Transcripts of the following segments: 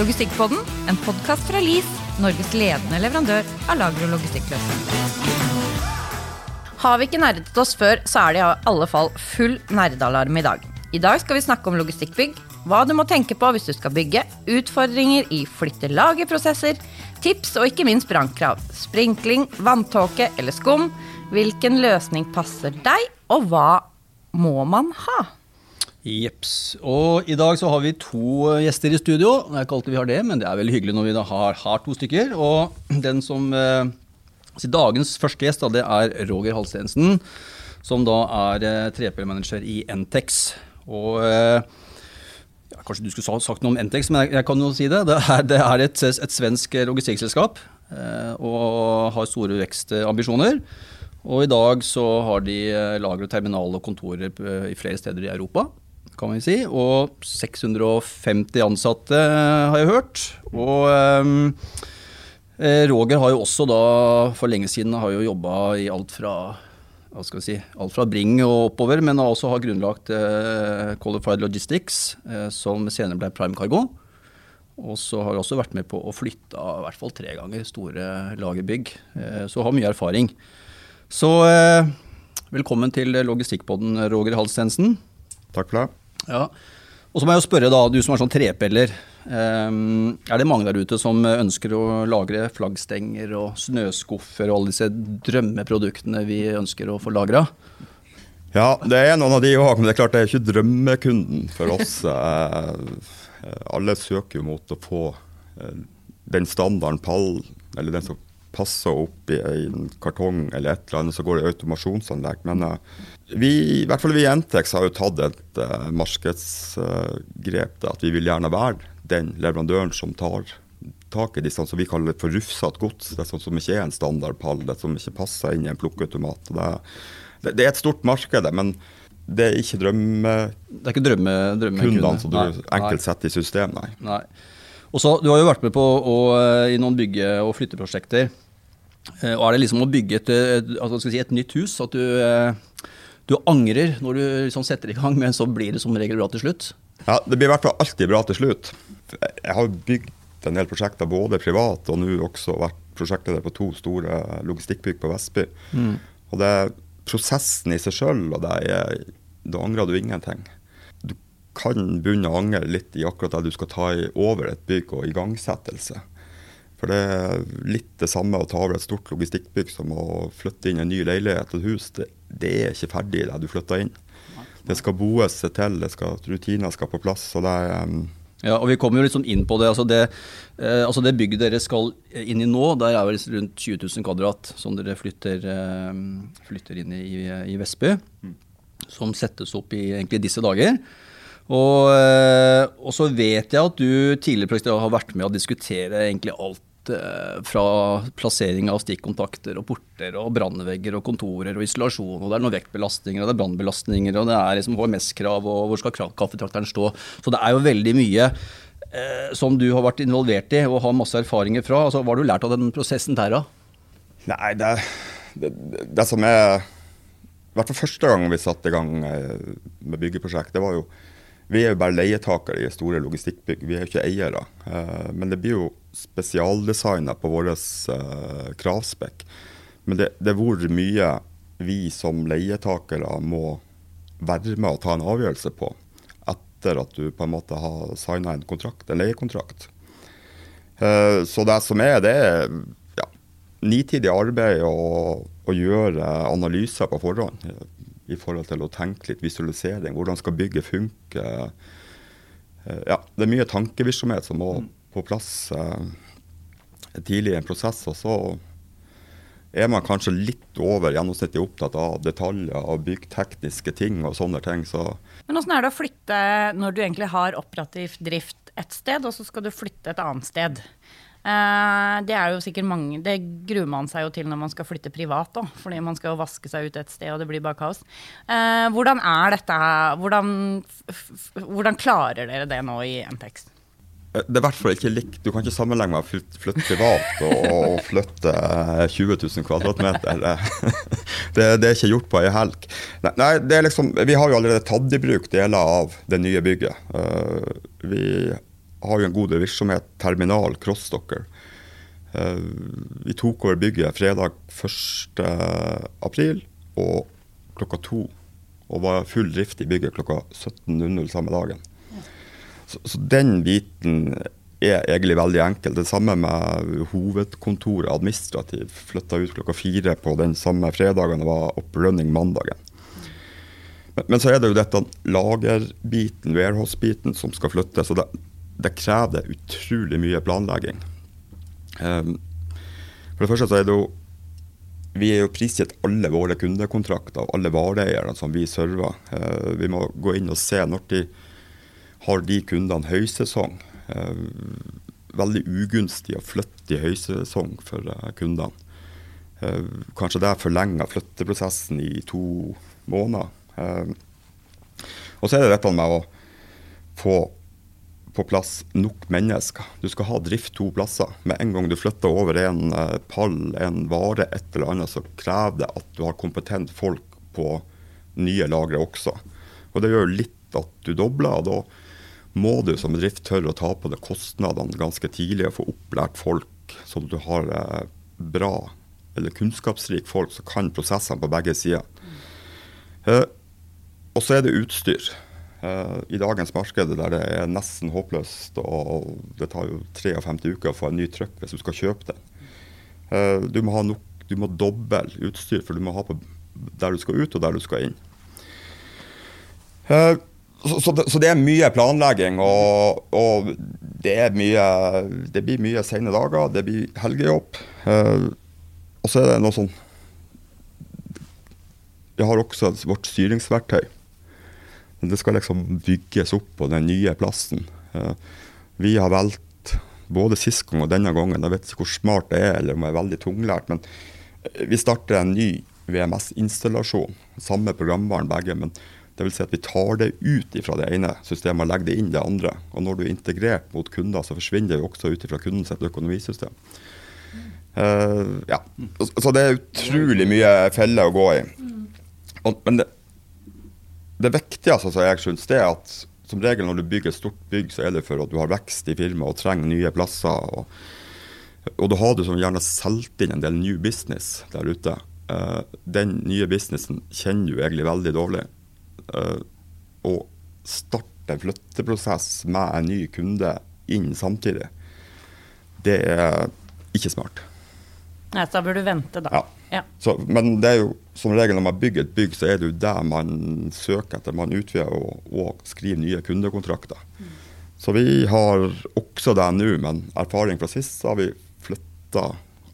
Logistikkpodden, en podkast fra LIS, Norges ledende leverandør av lager- og logistikkløsninger. Har vi ikke nerdet oss før, så er det i alle fall full nerdealarm i dag. I dag skal vi snakke om logistikkbygg, hva du må tenke på hvis du skal bygge, utfordringer i flytte-lagerprosesser, tips og ikke minst brannkrav, sprinkling, vanntåke eller skum, hvilken løsning passer deg, og hva må man ha? Jeps. Og i dag så har vi to gjester i studio. Det er ikke alltid vi har det, men det er veldig hyggelig når vi da har, har to stykker. Og den som eh, Dagens første gjest da, det er Roger Halstensen, som da er eh, 3P-manager i Entex. Og eh, ja, Kanskje du skulle sagt noe om Entex, men jeg, jeg kan jo si det. Det er, det er et, et, svensk logistikkselskap eh, og har store vekstambisjoner. Og i dag så har de eh, lager terminal og kontorer eh, i flere steder i Europa kan vi si. Og 650 ansatte, har jeg hørt. Og um, Roger har jo også da for lenge siden har jo jobba i alt fra hva skal vi si, alt fra Bring og oppover, men også har grunnlagt eh, Qualified Logistics, eh, som senere ble Prime Cargo. Og så har jeg også vært med på å flytte i hvert fall tre ganger store lagerbygg. Eh, så har mye erfaring. Så velkommen til Logistikkpodden, Roger Halstensen. Takk for det. Ja. Og så må jeg jo spørre, da, du som er sånn trepeller. Um, er det mange der ute som ønsker å lagre flaggstenger og snøskuffer og alle disse drømmeproduktene vi ønsker å få lagra? Ja, det er noen av de òg, men det er klart det er ikke drømmekunden for oss. Eh, alle søker jo mot å få eh, den standarden pall, eller den som passer opp i en kartong eller et eller annet, så går det automasjonsanlegg. Men vi, i hvert fall vi i Entex har jo tatt et uh, markedsgrep. Uh, at vi vil gjerne være den leverandøren som tar tak i disse som vi kaller for rufsete gods. Det er sånn som ikke er en standardpall, det som ikke passer inn i en plukkeautomat. Det, det, det, er et stort marked, men det er ikke drømme... Det ikke drømme, drømmekundene som du nei, enkelt setter i system, nei. nei. Også, Du har jo vært med på å, i noen bygge- og flytteprosjekter. Og Er det liksom å bygge et, altså si, et nytt hus at du, du, angrer når du liksom setter i gang, men så blir det som regel bra til slutt? Ja, Det blir i hvert fall alltid bra til slutt. Jeg har bygd en del prosjekter, både privat og nå også vært prosjektleder på to store logistikkbygg på Vestby. Mm. Og det er prosessen i seg sjøl, og er, da angrer du ingenting Du kan begynne å angre litt i akkurat det du skal ta over et bygg og igangsettelse. For det er litt det samme å ta over et stort logistikkbygg som å flytte inn en ny leilighet og hus. Det, det er ikke ferdig da du flytter inn. Det skal boes seg til, det skal, rutiner skal på plass. og det er... Um ja, og Vi kommer jo litt sånn inn på det. Altså det, eh, altså det, bygget dere skal inn i nå, der er vel rundt 20 000 kvadrat som dere flytter, eh, flytter inn i, i Vestby. Mm. Som settes opp i egentlig disse dager. Og, eh, og, så vet jeg at du tidligere har vært med å diskutere egentlig alt fra plassering av stikkontakter og porter og brannvegger og kontorer og isolasjon. og Det er noen vektbelastninger og det er brannbelastninger og det er liksom HMS-krav og hvor skal kaffetrakteren stå. Så det er jo veldig mye eh, som du har vært involvert i og har masse erfaringer fra. Altså, hva har du lært av den prosessen der, da? Nei, det, det, det som er I hvert fall første gang vi satte i gang eh, med byggeprosjekt, det var jo vi er jo bare leietakere i store logistikkbygg, vi er jo ikke eiere. Eh, men det blir jo spesialdesigna på vår eh, kravspekk. Men det, det er hvor mye vi som leietakere må være med å ta en avgjørelse på etter at du på en måte har signa en kontrakt, en leiekontrakt. Eh, så det som er, det er ja, nitidig arbeid å, å gjøre analyser på forhånd i forhold til å tenke litt visualisering. Hvordan skal bygget funke? Eh, ja, det er mye tankevirksomhet som må mm. På plass eh, tidlig i en prosess. Og så er man kanskje litt over gjennomsnittlig opptatt av detaljer og byggtekniske ting og sånne ting. Så Men åssen er det å flytte når du egentlig har operativ drift et sted, og så skal du flytte et annet sted? Eh, det er jo sikkert mange Det gruer man seg jo til når man skal flytte privat òg, fordi man skal jo vaske seg ut et sted, og det blir bare kaos. Eh, hvordan er dette hvordan, hvordan klarer dere det nå i Ntex? Eh, det er i hvert fall ikke likt. Du kan ikke sammenligne med å flytte privat og, og flytte 20 000 kvadratmeter. Det, det, er ikke gjort på ei helg. Nei, liksom, vi har jo allerede tatt i bruk deler av det nye bygget. Vi har jo en god virksomhet, terminal, crossdocker. Vi tok over bygget fredag 1.4 og klokka to. Og var full drift i bygget klokka 17.00 samme dagen. Så, så, den biten er egentlig veldig enkel. Det samme med hovedkontoret administrativt. Flytta ut klokka fire på den samme fredagen og var up running mandagen. Men, men, så er det jo dette lagerbiten, warehouse-biten, som skal flyttes. Og det, det krever utrolig mye planlegging. Um, for det første så er det jo vi er jo prisgitt alle våre kundekontrakter og alle vareeierne som vi server. Uh, vi må gå inn og se når de har de kundene høysesong. Uh, veldig ugunstig å flytte i høysesong for uh, kundene. kanskje det forlenger flytteprosessen i to måneder. og så er det dette med å få på plass nok mennesker. Du skal ha drift to plasser. Med en gang du flytter over en pall, en vare, et eller annet, så krever det at du har kompetent folk på nye lagre også. Og det gjør litt at du dobler. og Da må du som bedrift tørre å ta på deg kostnadene ganske tidlig og få opplært folk, som du har uh, bra eller kunnskapsrik folk som kan prosessene på begge sider. Uh, og så er det utstyr. Uh, I dagens marked der det er nesten håpløst, og det tar jo 53 uker å få en ny trykk hvis du skal kjøpe den. Uh, du må ha nok, du må doble utstyr, for du må ha på der du skal ut og der du skal inn. Så, så, så, det, er mye planlegging, og, og det, mye, det, blir mye sene dager. Det blir helgejobb. og så er det noe sånn Vi har også vårt styringsverktøy. Det skal liksom bygges opp på den nye plassen. Vi har valgt både sist gang og denne gangen, jeg vet ikke hvor smart det er eller om jeg er veldig tunglært, men vi starter en ny VMS-installasjon. Samme programvaren begge, men vil si at vi tar det ut fra det ene systemet og legger det inn det andre. Og når du er integrert mot kunder, så forsvinner det jo også ut fra kundens økonomisystem. Uh, ja. Så det er utrolig mye feller å gå i. Og, men det, det viktigste som jeg synes, det er at som regel når du bygger et stort bygg, så er det for at du har vekst i firmaet og trenger nye plasser. Og, og da har du som gjerne solgt inn en del new business der ute. Uh, den nye businessen kjenner du egentlig veldig dårlig. Uh, å starte en flytteprosess med en ny kunde inn samtidig, det er ikke smart. Nei, så da bør du vente, da. Ja. ja. Så, men det er jo som regel når man bygger et bygg, så er det jo det man søker etter. Man utvider og, og skriver nye kundekontrakter. Mm. Så vi har også det nå, men erfaring fra sist så har vi flytta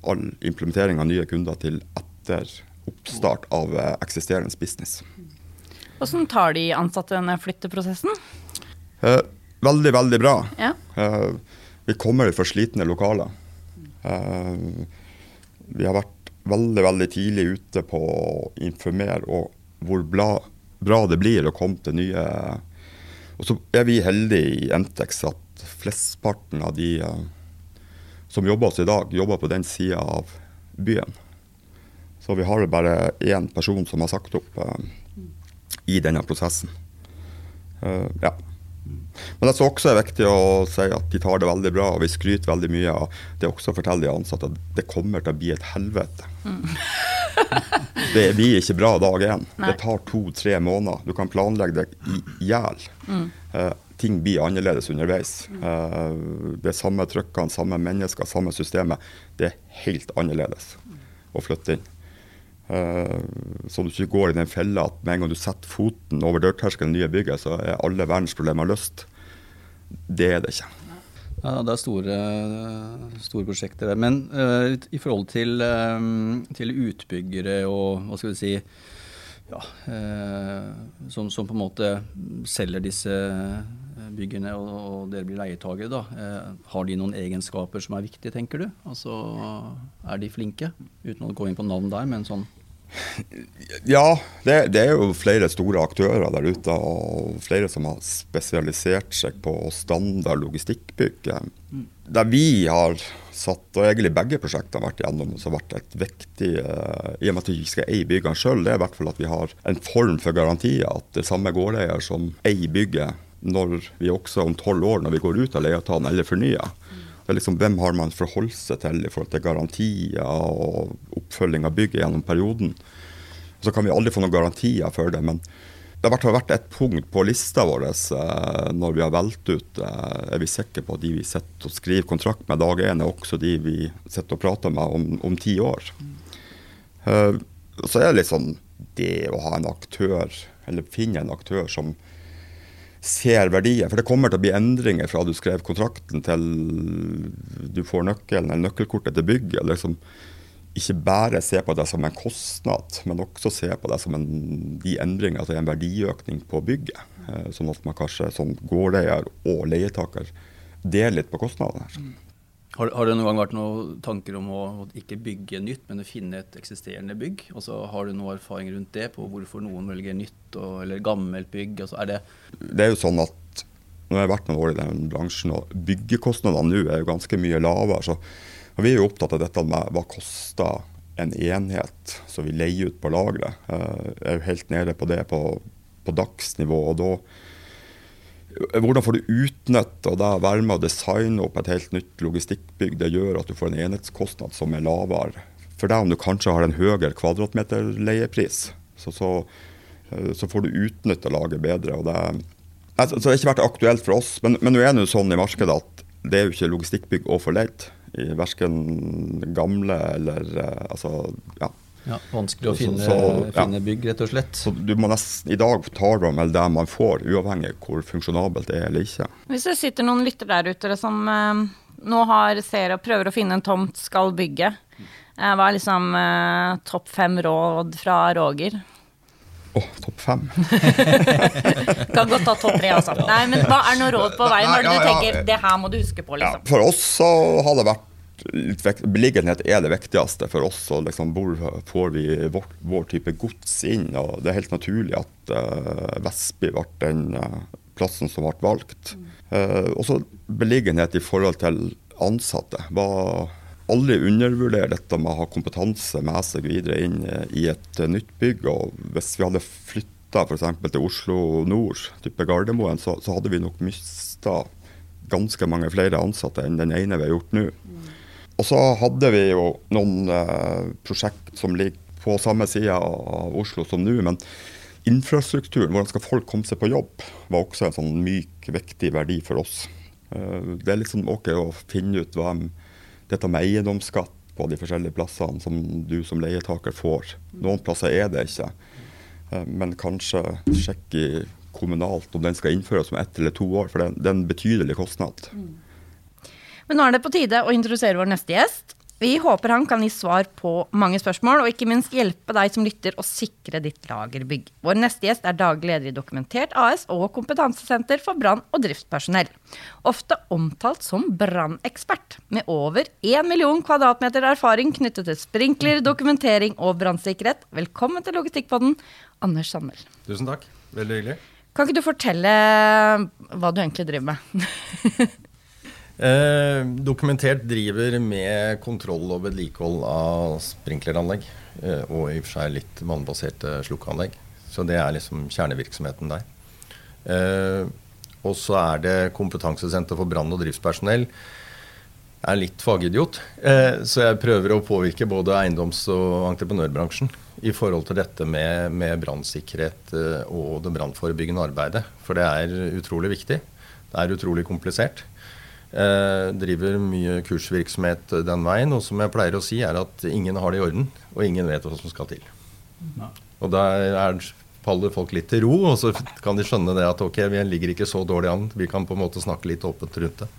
all implementering av nye kunder til etter oppstart av eh, eksisterende business. Hvordan tar de ansatte denne flytteprosessen? Eh, veldig, veldig bra. Ja. Eh, vi kommer fra slitne lokaler. Eh, vi har vært veldig veldig tidlig ute på å informere og hvor bla, bra det blir å komme til nye Og så er vi heldige i Entex at flesteparten av de uh, som jobber oss i dag, jobber på den sida av byen. Så vi har bare én person som har sagt opp uh, i denne prosessen. Uh, ja. Men det er også viktig å si at de tar det veldig bra, og vi skryter veldig mye av det. også å fortelle de ansatte at det kommer til å bli et helvete. Mm. det blir ikke bra dag én. Det tar to-tre måneder. Du kan planlegge det i hjel. Mm. Uh, ting blir annerledes underveis. Uh, det er samme trykkene, samme mennesker, samme systemet. Det er helt annerledes å flytte inn. Uh, så du ikke går i den fella at med en gang du setter foten over dørterskelen i nye bygget, så er alle verdens problemer løst. Det er det ikke. Ja, Det er store, store prosjekter. Men uh, i forhold til, um, til, utbyggere og hva skal vi si ja, uh, som, som, på en måte selger disse byggene, og, og dere blir leietagere, da. har de noen egenskaper som er viktige, tenker du? Altså, Er de flinke? Uten å gå inn på navn der, men sånn ja, det, det, er jo flere store aktører der ute, og flere som har spesialisert seg på standard logistikkbygg. Der vi har satt, og egentlig begge prosjektene har vært gjennom, så har vært et viktig uh, I og med at vi ikke skal eie byggene sjøl, det er i hvert fall at vi har en form for garantier. At det samme gårdeier som eier bygget, når vi også om tolv år, når vi går ut av leieavtalen eller fornyer. Liksom, hvem har man forholdt seg til i forhold til garantier og oppfølging av bygget gjennom perioden? Så kan vi aldri få noen garantier for det, men det har vært et punkt på lista vår eh, når vi har valgt ut eh, Er vi sikre på at de vi sitter og skriver kontrakt med dag én, er også de vi sitter og prater med om, om ti år? Eh, så er det litt sånn det å ha en aktør, eller finne en aktør som ser verdier. For det kommer til å bli endringer fra du skrev kontrakten til du får nøkkelen eller nøkkelkortet til bygget. Liksom, ikke bare se på det som en kostnad, men også se på det som en, de endringer, altså en verdiøkning på bygget. Eh, sånn at man kanskje som gårdeier og leietaker deler litt på kostnadene. her. Har, har, det noen gang vært noen tanker om å ikke bygge nytt, men å finne et eksisterende bygg? Altså, har du noe erfaring rundt det, på hvorfor noen velger nytt og, eller gammelt bygg? Altså, er det det er jo sånn at nå har jeg vært noen år i den bransjen, og byggekostnadene nå er jo ganske mye lavere. så Vi er jo opptatt av dette med hva koster en enhet som vi leier ut på lageret. Eh, jeg er jo helt nede på det på, på dagsnivå. og da hvordan får du utnytta det, være med å designe opp et helt nytt logistikkbygg? Det gjør at du får en enhetskostnad som er lavere. For deg om du kanskje har en høyere kvadratmeter leiepris, så, så, eh, så får du utnytta laget bedre. det, altså, så det har ikke vært aktuelt for oss, men, men nå er det jo sånn i markedet at det er jo ikke logistikkbygg å få leid. Verken gamle eller eh, altså, ja, ja, vanskelig å finne, så, så, finne, bygg, rett og slett. Så du må nesten, I dag tar du vel det man får, uavhengig av hvor funksjonabelt det er eller ikke. Hvis det sitter noen lytter der ute som eh, nå har, ser og prøver å finne en tomt, skal bygge, eh, hva er liksom eh, topp fem råd fra Roger? Åh, oh, topp fem. kan godt ta topp tre, altså. Nei, men hva er noe råd på veien når ja, ja, du tenker det her må du huske på? liksom? for oss så har det vært beliggenhet er det viktigste for oss. og liksom, Hvor får vi vår, vår, type gods inn? og Det er helt naturlig at uh, Vestby ble den uh, plassen som ble valgt. Uh, også beliggenhet i forhold til ansatte. Var aldri undervurder dette med å ha kompetanse med seg videre inn i et nytt bygg. og Hvis vi hadde flytta f.eks. til Oslo nord, type Gardermoen, så, så hadde vi nok mista ganske mange flere ansatte enn den ene vi har gjort nå. Og så hadde vi jo noen eh, prosjekt som ligger på samme side av Oslo som nå. Men infrastrukturen, hvordan skal folk komme seg på jobb, var også en sånn myk, viktig verdi for oss. Eh, det er liksom ok å finne ut hva dette med eiendomsskatt på de forskjellige plassene som du som leietaker får. Noen plasser er det ikke. Eh, men kanskje sjekke kommunalt om den skal innføres om ett eller to år, for det er en betydelig kostnad. Mm. Men nå er det på tide å introdusere vår neste gjest. Vi håper han kan gi svar på mange spørsmål, og ikke minst hjelpe deg som lytter å sikre ditt lagerbygg. Vår neste gjest er daglig leder i Dokumentert AS og Kompetansesenter for brann- og driftspersonell. Ofte omtalt som brannekspert, med over 1 million kvadratmeter erfaring knyttet til sprinkler, dokumentering og brannsikkerhet. Velkommen til Logistikkpodden, Anders Sandmæl. Tusen takk. Veldig hyggelig. Kan ikke du fortelle hva du egentlig driver med? Eh, dokumentert driver med kontroll og vedlikehold av sprinkleranlegg. Eh, og i og for seg litt vannbaserte slukkeanlegg. Så det er liksom kjernevirksomheten der. Eh, og så er det kompetansesenter for brann- og driftspersonell. Jeg er litt fagidiot, eh, så jeg prøver å påvirke både eiendoms- og entreprenørbransjen i forhold til dette med, med brannsikkerhet og det brannforebyggende arbeidet. For det er utrolig viktig. Det er utrolig komplisert. Eh, driver mye kursvirksomhet den veien. Og som jeg pleier å si, er at ingen har det i orden, og ingen vet hva som skal til. Ja. Og da er, faller folk litt til ro, og så kan de skjønne det at ok, vi ligger ikke så dårlig an. Vi kan på en måte snakke litt åpent rundt det.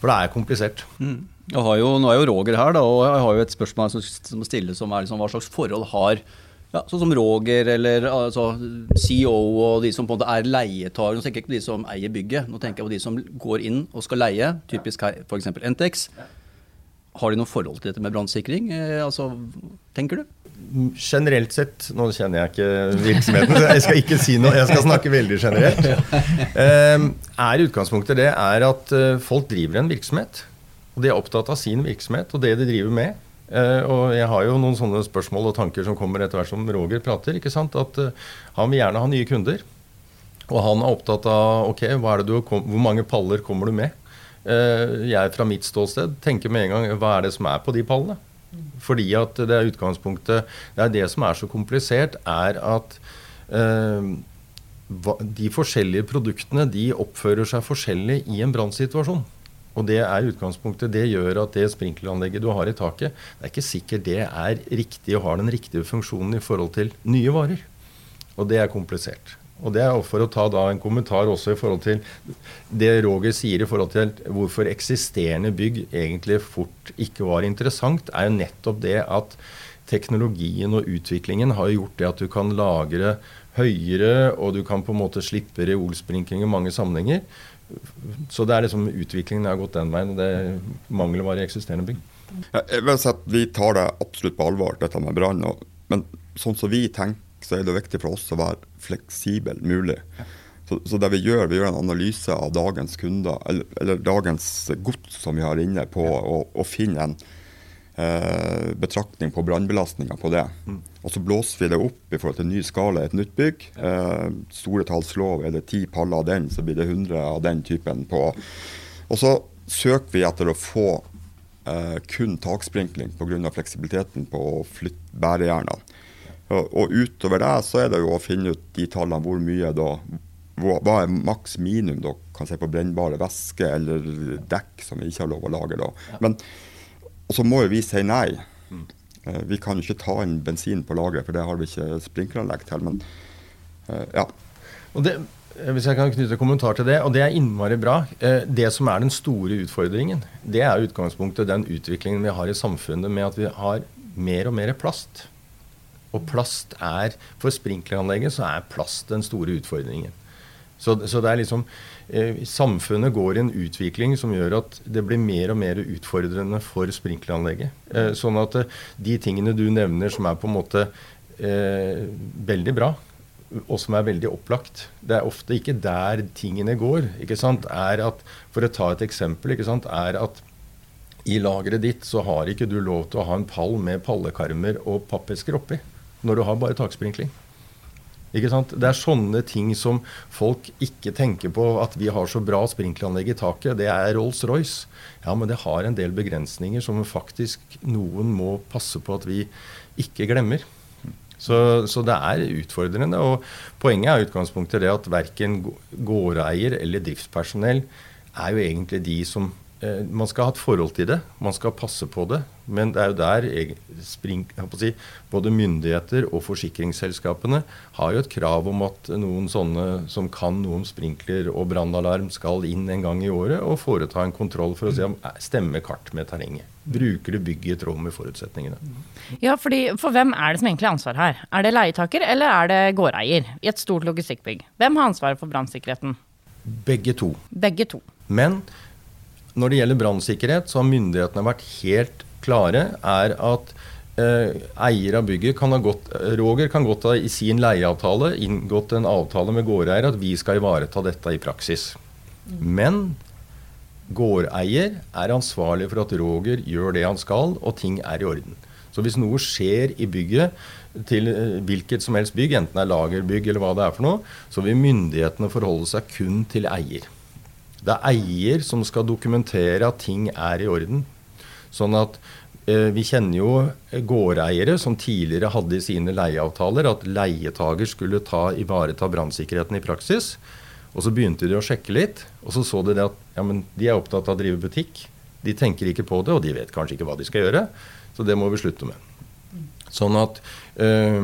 For det er komplisert. Mm. Jo, nå er jo Roger her, da, og jeg har jo et spørsmål som stilles som er liksom, hva slags forhold har ja, sånn som Roger eller altså, CEO og de som på en måte er leietakere. Nå tenker jeg ikke på de som eier bygget, nå tenker jeg på de som går inn og skal leie, typisk her f.eks. Entex. Har de noe forhold til dette med brannsikring? Eh, altså, tenker du? Generelt sett, nå kjenner jeg ikke virksomheten, så jeg skal ikke si noe, jeg skal snakke veldig generelt. Eh, er utgangspunktet det er at eh, folk driver en virksomhet. Og de er opptatt av sin virksomhet og det de driver med. Uh, og jeg har jo noen sånne spørsmål og tanker som kommer etter hvert som Roger prater. ikke sant? At uh, han vil gjerne ha nye kunder. Og han er opptatt av ok, du, hvor mange paller kommer du med. Uh, jeg fra mitt ståsted tenker med en gang hva er det som er på de pallene. Fordi at det er utgangspunktet Det er det som er så komplisert, er at de forskjellige produktene de oppfører seg forskjellig i en brannsituasjon. Og det er utgangspunktet. Det gjør at det sprinkleranlegget du har i taket, det er ikke sikkert det er riktig og har den riktige funksjonen i forhold til nye varer. Og det er komplisert. Og det er For å ta da en kommentar også i forhold til det Roger sier i forhold til hvorfor eksisterende bygg egentlig fort ikke var interessant, er jo nettopp det at teknologien og utviklingen har gjort det at du kan lagre høyere, og du kan på en måte slippe reolsprinkling i mange sammenhenger. Så det er liksom utviklingen har gått den veien. og Det mangler mangelvare i eksisterende bygg. Jeg vil si at Vi tar det absolutt på alvor, dette med brann. Men sånn som vi tenker, så er det viktig for oss å være fleksibel mulig. Så, så, det vi gjør, vi gjør en analyse av dagens kunder, eller, eller dagens gods som vi har inne, på å finne en eh, betraktning på brannbelastninga på det. Mm. Og så blåser vi det opp i forhold til ny skala i et nytt bygg. Eh, store tallslov, er det ti paller av den, så blir det 100 av den typen på. Og så søker vi etter å få eh, kun taksprinkling pga. fleksibiliteten på å flytte bærejernene. Og utover det så er det jo å finne ut de tallene hvor mye da hva er maks minimum da, kan si på brennbare væske eller dekk som vi ikke har lov å lage da. Men, og så må jo vi si nei. Eh, vi kan ikke ta inn bensin på lageret, for det har vi ikke sprinkleranlegg til. Men uh, ja. Det, hvis jeg kan knytte kommentar til det, og det er innmari bra. Eh, det som er den store utfordringen, det er utgangspunktet den utviklingen vi har i samfunnet med at vi har mer og mer plast. Og plast er For sprinkleranlegget så er plast den store utfordringen. Så, så, det er liksom eh, Samfunnet går i en utvikling som gjør at det blir mer og mer utfordrende for sprinkleranlegget. Eh, sånn at eh, de tingene du nevner som er på en måte eh, veldig bra, og som er veldig opplagt, det er ofte ikke der tingene går. ikke sant, er at, For å ta et eksempel, ikke sant, er at i lageret ditt så har ikke du lov til å ha en pall med pallekarmer og pappesker oppi når du har bare taksprinkling. Ikke sant? Det er sånne ting som folk ikke tenker på at vi har så bra sprinkleranlegg i taket. Det er Rolls-Royce. Ja, men det har en del begrensninger som faktisk noen må passe på at vi ikke glemmer. Så, så det er utfordrende. Og poenget er utgangspunktet det at verken gårdeier eller driftspersonell er jo egentlig de som Eh, man skal ha et forhold til det, man skal passe på det. Men det er jo der spring, si, både myndigheter og forsikringsselskapene har jo et krav om at noen sånne som kan noe om sprinkler og brannalarm, skal inn en gang i året og foreta en kontroll for å se om stemmer kart med terrenget. Bruker du bygget i tråd med forutsetningene? Ja, fordi For hvem er det som egentlig har ansvar her? Er det leietaker eller er det gårdeier i et stort logistikkbygg? Hvem har ansvaret for brannsikkerheten? Begge to. Begge to. Men når det gjelder brannsikkerhet, så har myndighetene vært helt klare. er at eh, eier av bygget kan ha gått, Roger kan godt ha i sin leieavtale inngått en avtale med gårdeier at vi skal ivareta dette i praksis. Men gårdeier er ansvarlig for at Roger gjør det han skal, og ting er i orden. Så hvis noe skjer i bygget, til eh, hvilket som helst bygg, enten det er lagerbygg eller hva det er for noe, så vil myndighetene forholde seg kun til eier. Det er eier som skal dokumentere at ting er i orden. Sånn at eh, vi kjenner jo gårdeiere som tidligere hadde i sine leieavtaler at leietager skulle ta, ivareta brannsikkerheten i praksis. Og så begynte de å sjekke litt, og så så de at ja, de er opptatt av å drive butikk. De tenker ikke på det, og de vet kanskje ikke hva de skal gjøre. Så det må vi slutte med. Sånn at øh,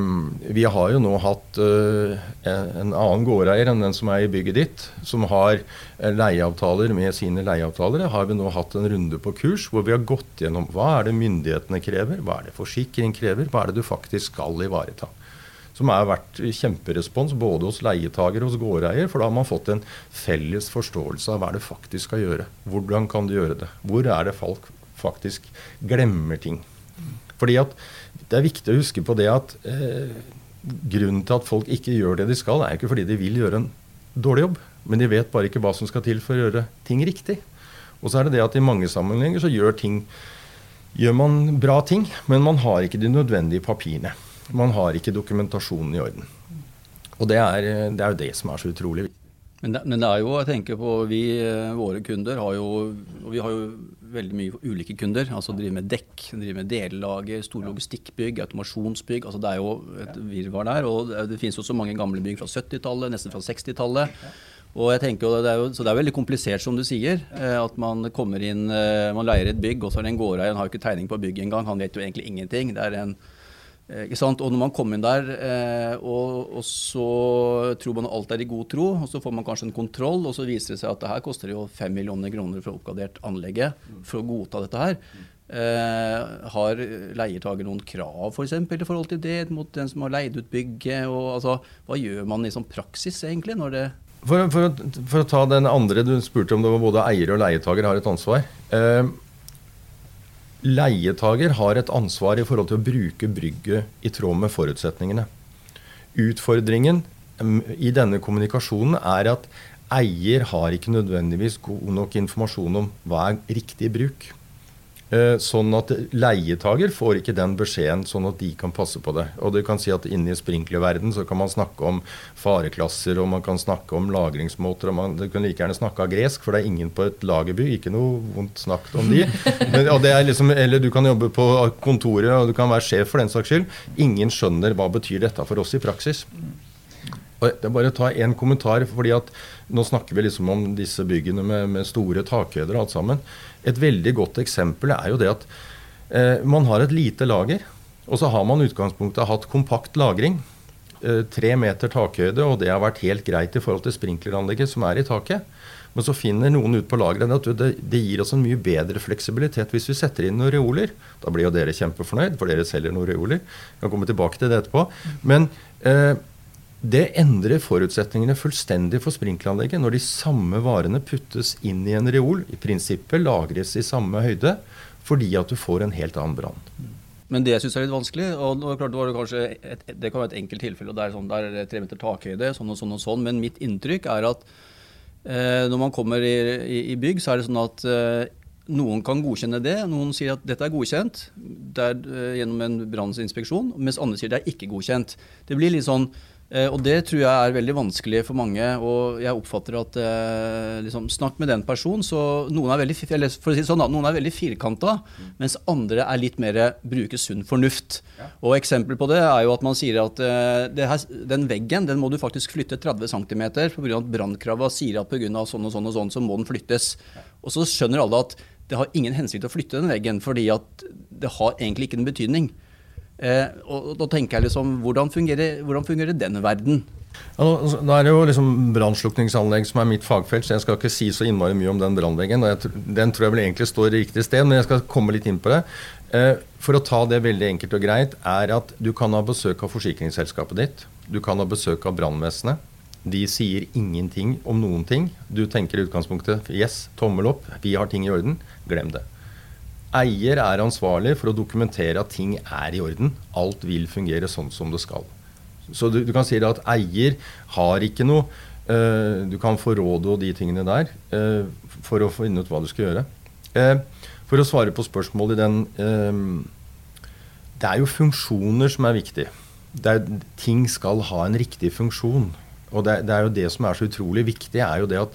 Vi har jo nå hatt øh, en annen gårdeier enn den som er i bygget ditt, som har eh, leieavtaler med sine leieavtalere. Har vi nå hatt en runde på kurs hvor vi har gått gjennom hva er det myndighetene krever, hva er det forsikring krever, hva er det du faktisk skal ivareta. Som har vært kjemperespons både hos leietager og hos gårdeier. For da har man fått en felles forståelse av hva det faktisk skal gjøre. Hvordan kan du gjøre det? Hvor er det folk faktisk glemmer ting? Fordi at det er viktig å huske på det at eh, grunnen til at folk ikke gjør det de skal, er ikke fordi de vil gjøre en dårlig jobb, men de vet bare ikke hva som skal til for å gjøre ting riktig. Og så er det det at i mange sammenhenger så gjør, ting, gjør man bra ting, men man har ikke de nødvendige papirene. Man har ikke dokumentasjonen i orden. Og det er, det er jo det som er så utrolig viktig. Men det, men det, er jo, å tenke på vi, eh, våre kunder har jo Vi har jo veldig mye ulike kunder. altså Driver med dekk, driver med delelager, store logistikkbygg, automasjonsbygg. altså Det er jo et virvar der. Og det, finnes jo så mange gamle bygg fra 70-tallet, nesten fra 60-tallet. Og jeg tenker det er jo, Så det er veldig komplisert, som du sier. Eh, at man kommer inn, eh, man leier et bygg, og så er det en gårdeier, han har jo ikke tegning på bygget engang. Han vet jo egentlig ingenting. Det er en ikke sant? Og når man kommer inn der, eh, og, og, så tror man alt er i god tro, og så får man kanskje en kontroll, og så viser det seg at det her koster jo 5 millioner kroner for å oppgradert anlegget for å godta dette her. Eh, har leietaker noen krav for eksempel, i forhold til det mot den som har leid ut bygget? Og, altså, hva gjør man i sånn praksis egentlig? når det for, for, for, å ta den andre du spurte om det var både eier og leietaker har et ansvar. Eh, Leietager har et ansvar i forhold til å bruke brygget i tråd med forutsetningene. Utfordringen i denne kommunikasjonen er at eier har ikke nødvendigvis god nok informasjon om hva er riktig bruk. Eh, sånn at leietager får ikke den beskjeden, sånn at de kan passe på det. Og du kan si at Inne i sprinklerverden så kan man snakke om fareklasser og man kan snakke om lagringsmåter. og man, Du kan like gjerne snakke av gresk, for det er ingen på et lagerby. Ikke noe vondt snakk om de. Men, og det liksom, eller du kan jobbe på kontoret og du kan være sjef for den saks skyld. Ingen skjønner hva betyr dette for oss i praksis. Og det er bare å ta en kommentar, fordi at Nå snakker vi liksom om disse byggene med, med store takhøyder og alt sammen. Et veldig godt eksempel er jo det at eh, man har et lite lager, og så har man utgangspunktet hatt kompakt lagring. Eh, tre meter takhøyde, og det har vært helt greit i forhold til sprinkleranlegget som er i taket. Men så finner noen ut på lageret at det, det, gir oss en mye bedre fleksibilitet hvis vi setter inn noen reoler. Da blir jo dere kjempefornøyd, for dere selger noen reoler. Jeg kan komme tilbake til det etterpå. Men eh, det endrer forutsetningene fullstendig for sprinkleranlegget når de samme varene puttes inn i en reol, i prinsippet lagres i samme høyde, fordi at du får en helt annen brann. Men det jeg syns er litt vanskelig, og klart, det, kanskje et, det kan være et enkelt tilfelle, og det er sånn, der er tre meter takhøyde, sånn og sånn og sånn, men mitt inntrykk er at eh, når man kommer i, i, i, bygg, så er det sånn at eh, noen kan godkjenne det. Noen sier at dette er godkjent det er, eh, gjennom en brannsinspeksjon, mens andre sier det er ikke godkjent. Det blir litt sånn og det tror jeg er veldig vanskelig for mange. Og jeg oppfatter at eh, liksom, Snakk med den personen. Så noen er veldig, for å si sånn, noen er veldig firkanta, mens andre er litt mer bruker sunn fornuft. Ja. Og eksempel på det er jo at man sier at eh, her, den veggen den må du faktisk flytte 30 cm pga. at brannkrava sier at pga. sånn og sånn og sånn, så må den flyttes. Ja. Og så skjønner alle at det har ingen hensikt å flytte den veggen, fordi at det har egentlig ikke en betydning. Eh, og da tenker jeg liksom, Hvordan fungerer, hvordan fungerer den verden? Ja, da er det jo liksom brannslukningsanlegg som er mitt fagfelt, så jeg skal ikke si så innmari mye om den brannveggen. Den tror jeg vel egentlig står i riktig sted, men jeg skal komme litt inn på det. Eh, for å ta det veldig enkelt og greit, er at du kan ha besøk av forsikringsselskapet ditt. Du kan ha besøk av brannvesenet. De sier ingenting om noen ting. Du tenker i utgangspunktet yes, tommel opp, vi har ting i orden. Glem det. Eier er ansvarlig for å dokumentere at ting er i orden. Alt vil fungere sånn som det skal. Så du, du kan si at eier har ikke noe uh, Du kan få råd og de tingene der uh, for å finne ut hva du skal gjøre. Uh, for å svare på spørsmålet i den Det er jo funksjoner som er viktig. Er, ting skal ha en riktig funksjon. Og det, det, er jo det som er så utrolig viktig, er jo det at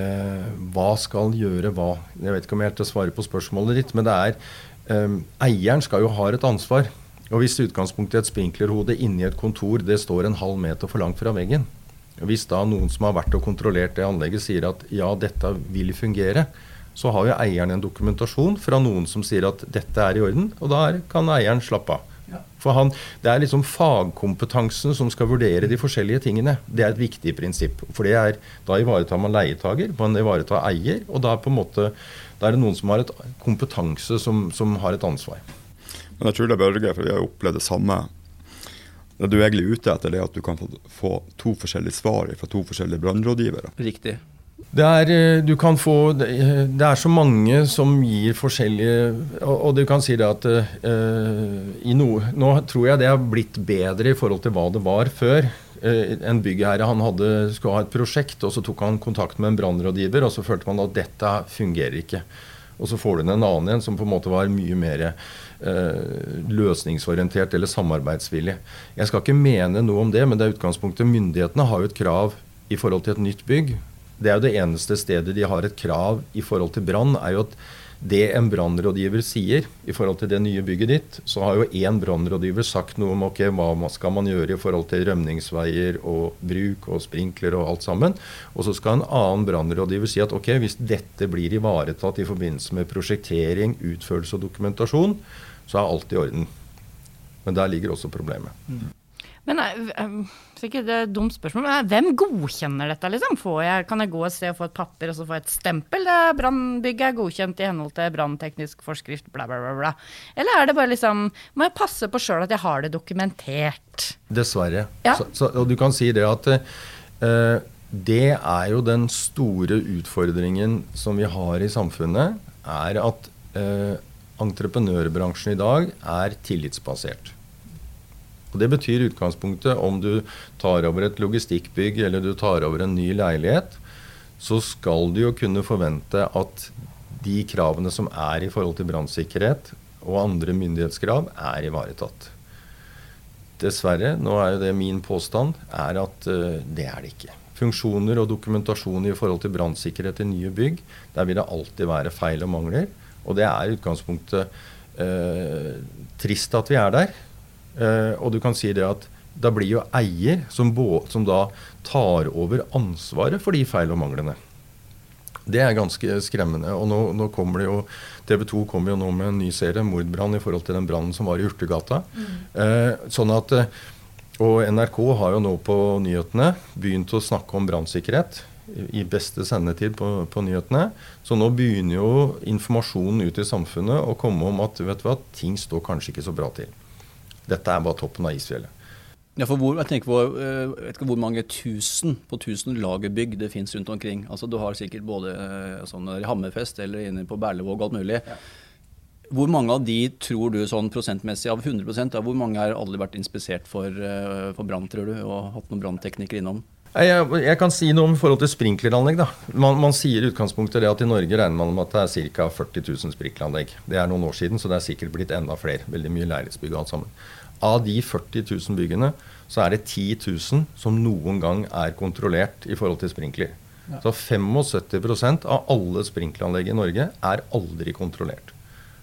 eh, hva skal gjøre hva? Jeg vet ikke om jeg helt svarer på spørsmålet ditt, men det er eh, Eieren skal jo ha et ansvar. Og Hvis utgangspunktet i et sprinklerhode inni et kontor det står en halv meter for langt fra veggen, hvis da noen som har vært og kontrollert det anlegget, sier at ja, dette vil fungere, så har jo eieren en dokumentasjon fra noen som sier at dette er i orden, og da kan eieren slappe av. For han, Det er liksom fagkompetansen som skal vurdere de forskjellige tingene. Det er et viktig prinsipp. For det er, Da ivaretar man leietager, man ivaretar eier, og da er, på en måte, da er det noen som har et kompetanse som, som har et ansvar. Men jeg tror det er Børge, for vi har opplevd det samme. Det du er egentlig ute etter, er at du kan få to forskjellige svar fra to forskjellige brannrådgivere. Riktig. Det er, eh, du kan få, det er så mange som gir forskjellige Og, du kan si det at uh, i noe, Nå tror jeg det har blitt bedre i forhold til hva det var før. Uh, en byggherre han hadde, skulle ha et prosjekt, og så tok han kontakt med en brannrådgiver, og så følte man at dette fungerer ikke. Og så får du inn en annen en som på en måte var mye mer uh, løsningsorientert eller samarbeidsvillig. Jeg skal ikke mene noe om det, men det er utgangspunktet. Myndighetene har jo et krav i forhold til et nytt bygg. Det er jo det eneste stedet de har et krav i forhold til brann, er jo at det en brannrådgiver sier i forhold til det nye bygget ditt, så har jo én brannrådgiver sagt noe om ok, hva skal man gjøre i forhold til rømningsveier og bruk og sprinkler og alt sammen. Og så skal en annen brannrådgiver si at ok, hvis dette blir ivaretatt i forbindelse med prosjektering, utførelse og dokumentasjon, så er alt i orden. Men der ligger også problemet. Mm. Men eh, er et dumt spørsmål, men hvem godkjenner dette, liksom? Jeg, kan jeg gå et sted og få et papir og så få et stempel? Brannbygget er godkjent i henhold til brannteknisk forskrift, bla, bla, bla, bla. Eller er det bare liksom Må jeg passe på sjøl at jeg har det dokumentert? Dessverre. Ja. Så, så, og du kan si det at uh, det er jo den store utfordringen som vi har i samfunnet, er at uh, entreprenørbransjen i dag er tillitsbasert. Og Det betyr utgangspunktet om du tar over et logistikkbygg eller du tar over en ny leilighet, så skal du jo kunne forvente at de kravene som er i forhold til brannsikkerhet og andre myndighetskrav, er ivaretatt. Dessverre, nå er jo det min påstand, er at uh, det er det ikke. Funksjoner og dokumentasjon i forhold til brannsikkerhet i nye bygg, der vil det alltid være feil og mangler. Og det er utgangspunktet uh, trist at vi er der. Uh, og du kan si det at da blir jo eier som, som, da tar over ansvaret for de feil og manglene. Det er ganske skremmende. Og nå, nå kommer det jo TV 2 kommer jo nå med en ny serie, 'Mordbrann', i forhold til den brannen som var i Urtegata. Mm. Eh, sånn at, eh, og NRK har jo nå på nyhetene begynt å snakke om brannsikkerhet i beste sendetid på, på, nyhetene. Så nå begynner jo informasjonen ut i samfunnet å komme om at vet du hva, ting står kanskje ikke så bra til. Dette er bare toppen av isfjellet. Ja, for hvor, jeg tenker på, eh, jeg vet ikke hvor mange tusen på tusen lagerbygg det finnes rundt omkring. Altså Du har sikkert både eh, sånn i Hammerfest eller inne på Berlevåg og alt mulig. Ja. Hvor mange av de tror du sånn prosentmessig av 100 da, hvor mange har aldri vært inspisert for, eh, for brann, tror du, og hatt noen brannteknikere innom? Jeg, jeg, kan si noe om forhold til sprinkleranlegg. da. Man, man sier i utgangspunktet det at i Norge regner man med at det er ca. 40 000 sprinkleranlegg. Det er noen år siden, så det er sikkert blitt enda flere. Veldig mye leilighetsbygg og alt sammen. Av de 40 000 byggene så er det 10 000 som noen gang er kontrollert i forhold til sprinkler. Ja. Så 75% av alle sprinkleranlegg i Norge er aldri kontrollert.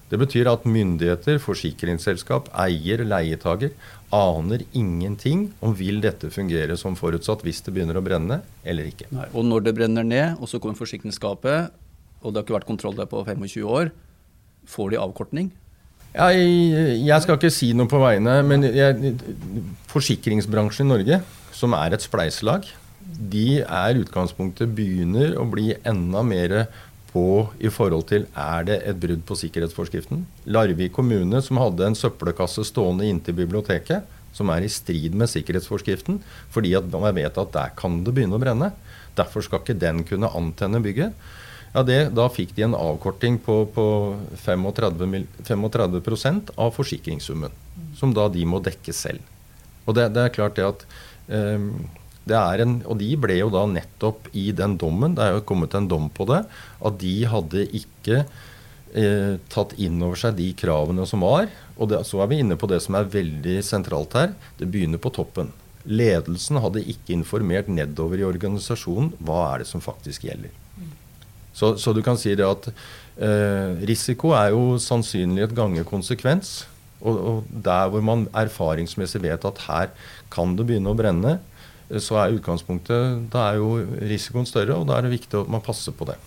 Det betyr at myndigheter, forsikringsselskap, eier, leietager aner ingenting om vil dette fungere som forutsatt hvis det begynner å brenne eller ikke. Nei, og når det brenner ned, og så kommer forsikringsskapet, og det har ikke vært kontroll der på 25 år, får de avkortning? Ja, jeg, jeg, skal ikke si noe på vegne, men jeg, forsikringsbransjen i Norge, som er et spleiselag, de er utgangspunktet begynner å bli enda mer på i forhold til er det et brudd på sikkerhetsforskriften. Larvik kommune, som hadde en søppelkasse stående inntil biblioteket, som er i strid med sikkerhetsforskriften, fordi at man vet at der kan det begynne å brenne. Derfor skal ikke den kunne antenne bygget. Ja, det, Da fikk de en avkorting på, på 35, 35 av forsikringssummen, som da de må dekke selv. Og det, det er klart det at um, en, og de ble jo da nettopp i den dommen, det er jo kommet en dom på det, at de hadde ikke eh, tatt inn over seg de kravene som var. Og det, så er vi inne på det som er veldig sentralt her. Det begynner på toppen. Ledelsen hadde ikke informert nedover i organisasjonen hva er det som faktisk gjelder. Så, så du kan si det at eh, risiko er jo sannsynlig et ganger konsekvens. Og, og, der hvor man erfaringsmessig vet at her kan det begynne å brenne, så er utgangspunktet Da er jo risikoen større, og da er det viktig at man passer på det.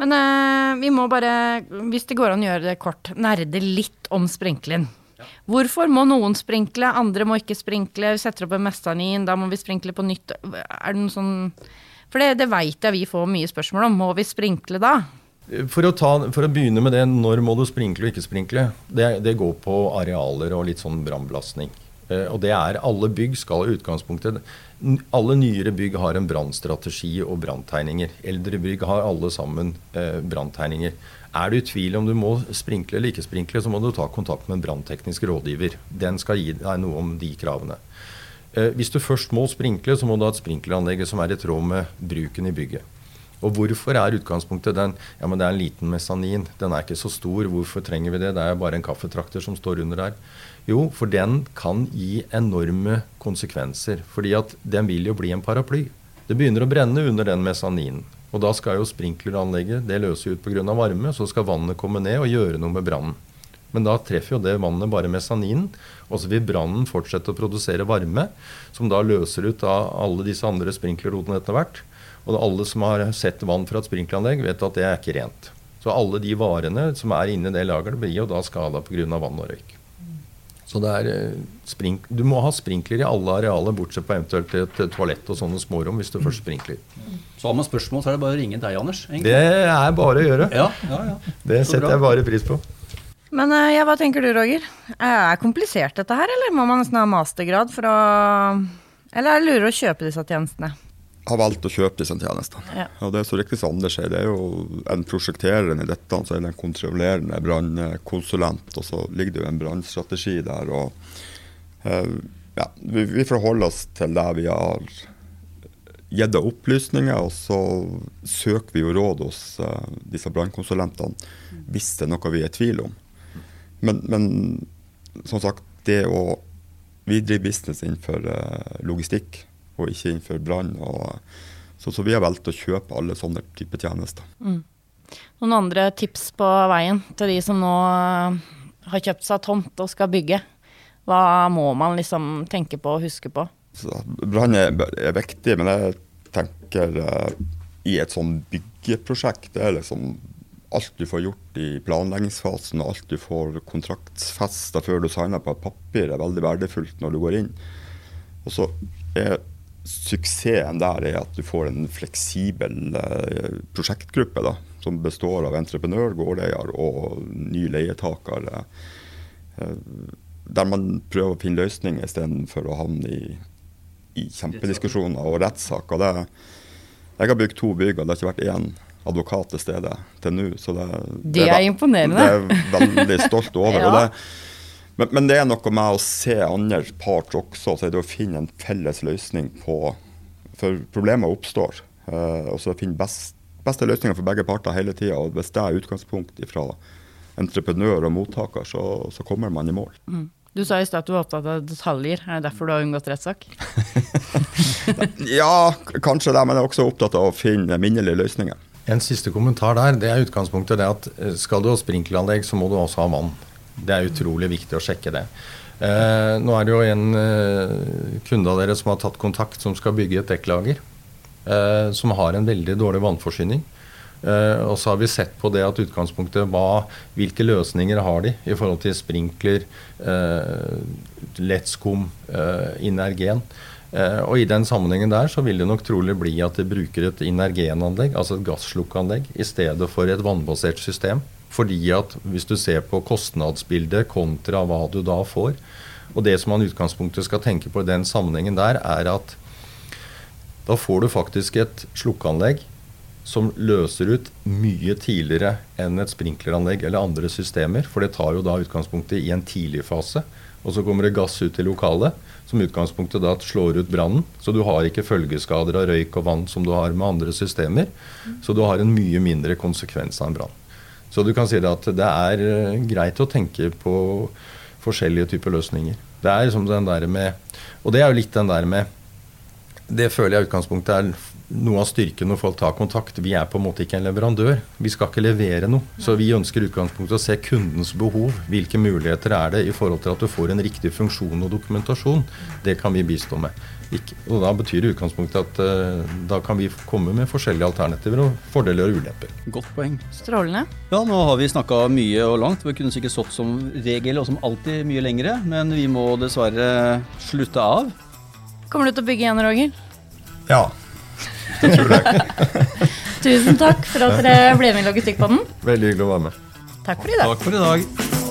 Men øh, vi må bare, hvis det går an å gjøre det kort, nerde litt om sprinkleren. Ja. Hvorfor må noen sprinkle, andre må ikke sprinkle? Vi setter opp en mestanin, da må vi sprinkle på nytt. Er det noen sånn For det, det veit jeg vi får mye spørsmål om. Må vi sprinkle da? For å, ta, for å, begynne med det, når må du sprinkle og ikke sprinkle? Det, det går på arealer og litt sånn brannbelastning. Uh, og det er alle bygg skal i utgangspunktet alle nyere bygg har en brannstrategi og branntegninger. Eldre bygg har alle sammen eh, branntegninger. Er du i tvil om du må sprinkle eller ikke sprinkle, så må du ta kontakt med en brannteknisk rådgiver. Den skal gi deg noe om de kravene. Eh, hvis du først må sprinkle, så må du ha et sprinkleranlegg som er i tråd med bruken i bygget. Og hvorfor er utgangspunktet den? Ja, men Det er en liten mesanin. Den er ikke så stor. Hvorfor trenger vi det? Det er bare en kaffetrakter som står under der. Jo, for den kan gi enorme konsekvenser. Fordi at den vil jo bli en paraply. Det begynner å brenne under den mesaninen. Og da skal jo sprinkleranlegget det løse ut pga. varme, så skal vannet komme ned og gjøre noe med brannen. Men da treffer jo det vannet bare mesaninen, og så vil brannen fortsette å produsere varme, som da løser ut av alle disse andre sprinklerrotene etter hvert. Og alle som har sett vann fra et sprinkleranlegg, vet at det er ikke rent. Så alle de varene som er inni det lageret, blir jo da skada pga. vann og røyk. Så det er eh, sprink, Du må ha sprinkler i alle arealer, bortsett fra eventuelt et toalett og sånne smårom, hvis du først sprinkler. Så har man spørsmål, så er det bare å ringe deg, Anders. egentlig. Det er bare å gjøre. Ja, ja, ja. Det setter bra. jeg bare pris på. Men eh, ja, hva tenker du, Roger? Er det komplisert dette her, eller må man nesten ha mastergrad for å Eller er det lurere å kjøpe disse tjenestene? Har valgt å kjøpe disse tjenestene. Ja. Og det er så riktig som Anders sier, det er jo en prosjekterende i dette, så er det en kontrollerende brannkonsulent, og så ligger det jo en brannstrategi der. og eh, ja, vi, vi forholder oss til det vi har gitt av opplysninger, og så søker vi jo råd hos eh, disse brannkonsulentene hvis det er noe vi er i tvil om. Men, men som sagt, det å Vi driver business innenfor eh, logistikk og ikke innenfor brann. Så, så vi har valgt å kjøpe alle sånne type tjenester. Noen andre tips på veien til de som nå eh, har kjøpt seg tomt og skal bygge? Hva må man liksom tenke på og huske på? Brann er, er viktig, men jeg tenker uh, i et sånn byggeprosjekt det er liksom alt du får gjort i planleggingsfasen og alt du får kontraktsfesta før du signer på et papir, er veldig verdifullt når du går inn. Og så er suksessen der er at du får en fleksibel eh, prosjektgruppe da, som består av entreprenør, gårdeier og ny leietaker. eh, der man prøver å finne løsninger istedenfor å havne i, i kjempediskusjoner og rettssaker. Det, jeg har bygd to bygg, og det har ikke vært én advokat til stede til nå. Så det, Det er ve- imponerende. Det er veldig stolt over. Ja. og det, men, men det er noe med å se andre part også, så er det å finne en felles løsning på For problemer oppstår. eh, og så finne best, beste løsninger for begge parter hele tida. Og hvis det er utgangspunkt fra entreprenør og mottaker, så, så kommer man i mål. Du sa i stad at du var opptatt av detaljer. Er det derfor du har unngått rettssak? Ja, kanskje det, men jeg er også opptatt av å finne minnelige løsninger. En siste kommentar der. Det er utgangspunktet det at eh, skal du ha sprinkleranlegg, så må du også ha vann. Det er utrolig viktig å sjekke det. Eh, nå er det jo en eh, kunde av dere som har tatt kontakt, som skal bygge et dekklager. Eh, som har en veldig dårlig vannforsyning. Eh, og så har vi sett på det at utgangspunktet hva, hvilke løsninger har de i forhold til sprinkler, eh, lettskum, eh, inergen. Og I den sammenhengen der så vil det nok trolig bli at de bruker et inergenanlegg, altså et gasslukkeanlegg, i stedet for et vannbasert system. Fordi at hvis du ser på kostnadsbildet kontra hva du da får Og det som man i utgangspunktet skal tenke på i den sammenhengen der, er at da får du faktisk et slukkeanlegg som løser ut mye tidligere enn et sprinkleranlegg eller andre systemer. For det tar jo da utgangspunktet i en tidlig fase. Og så kommer det gass ut i lokalet, som utgangspunktet da slår ut brannen. Så du har ikke følgeskader av røyk og vann som du har med andre systemer. Så du har en mye mindre konsekvens av en brann. Så du kan si det at det er eh, greit å tenke på forskjellige typer løsninger. Det er liksom den der med Og det er jo litt den der med det føler jeg i utgangspunktet er noe av styrken når folk tar kontakt. Vi er på en måte ikke en leverandør. Vi skal ikke levere noe. Så vi ønsker i utgangspunktet å se kundens behov. Hvilke muligheter er det i forhold til at du får en riktig funksjon og dokumentasjon. Det kan vi bistå med. Ikke, og Da betyr det i utgangspunktet at uh, da kan vi komme med forskjellige alternativer og fordeler og ulemper. Godt poeng. Strålende. Ja, nå har vi snakka mye og langt. Vi kunne sikkert stått som regel og som alltid mye lengre, men vi må dessverre slutte av. Kommer du til å bygge igjen, Roger? Ja. Tusen takk for at dere ble med i Logistikkpodden. Veldig hyggelig å være med. Takk for i dag. Takk for i dag.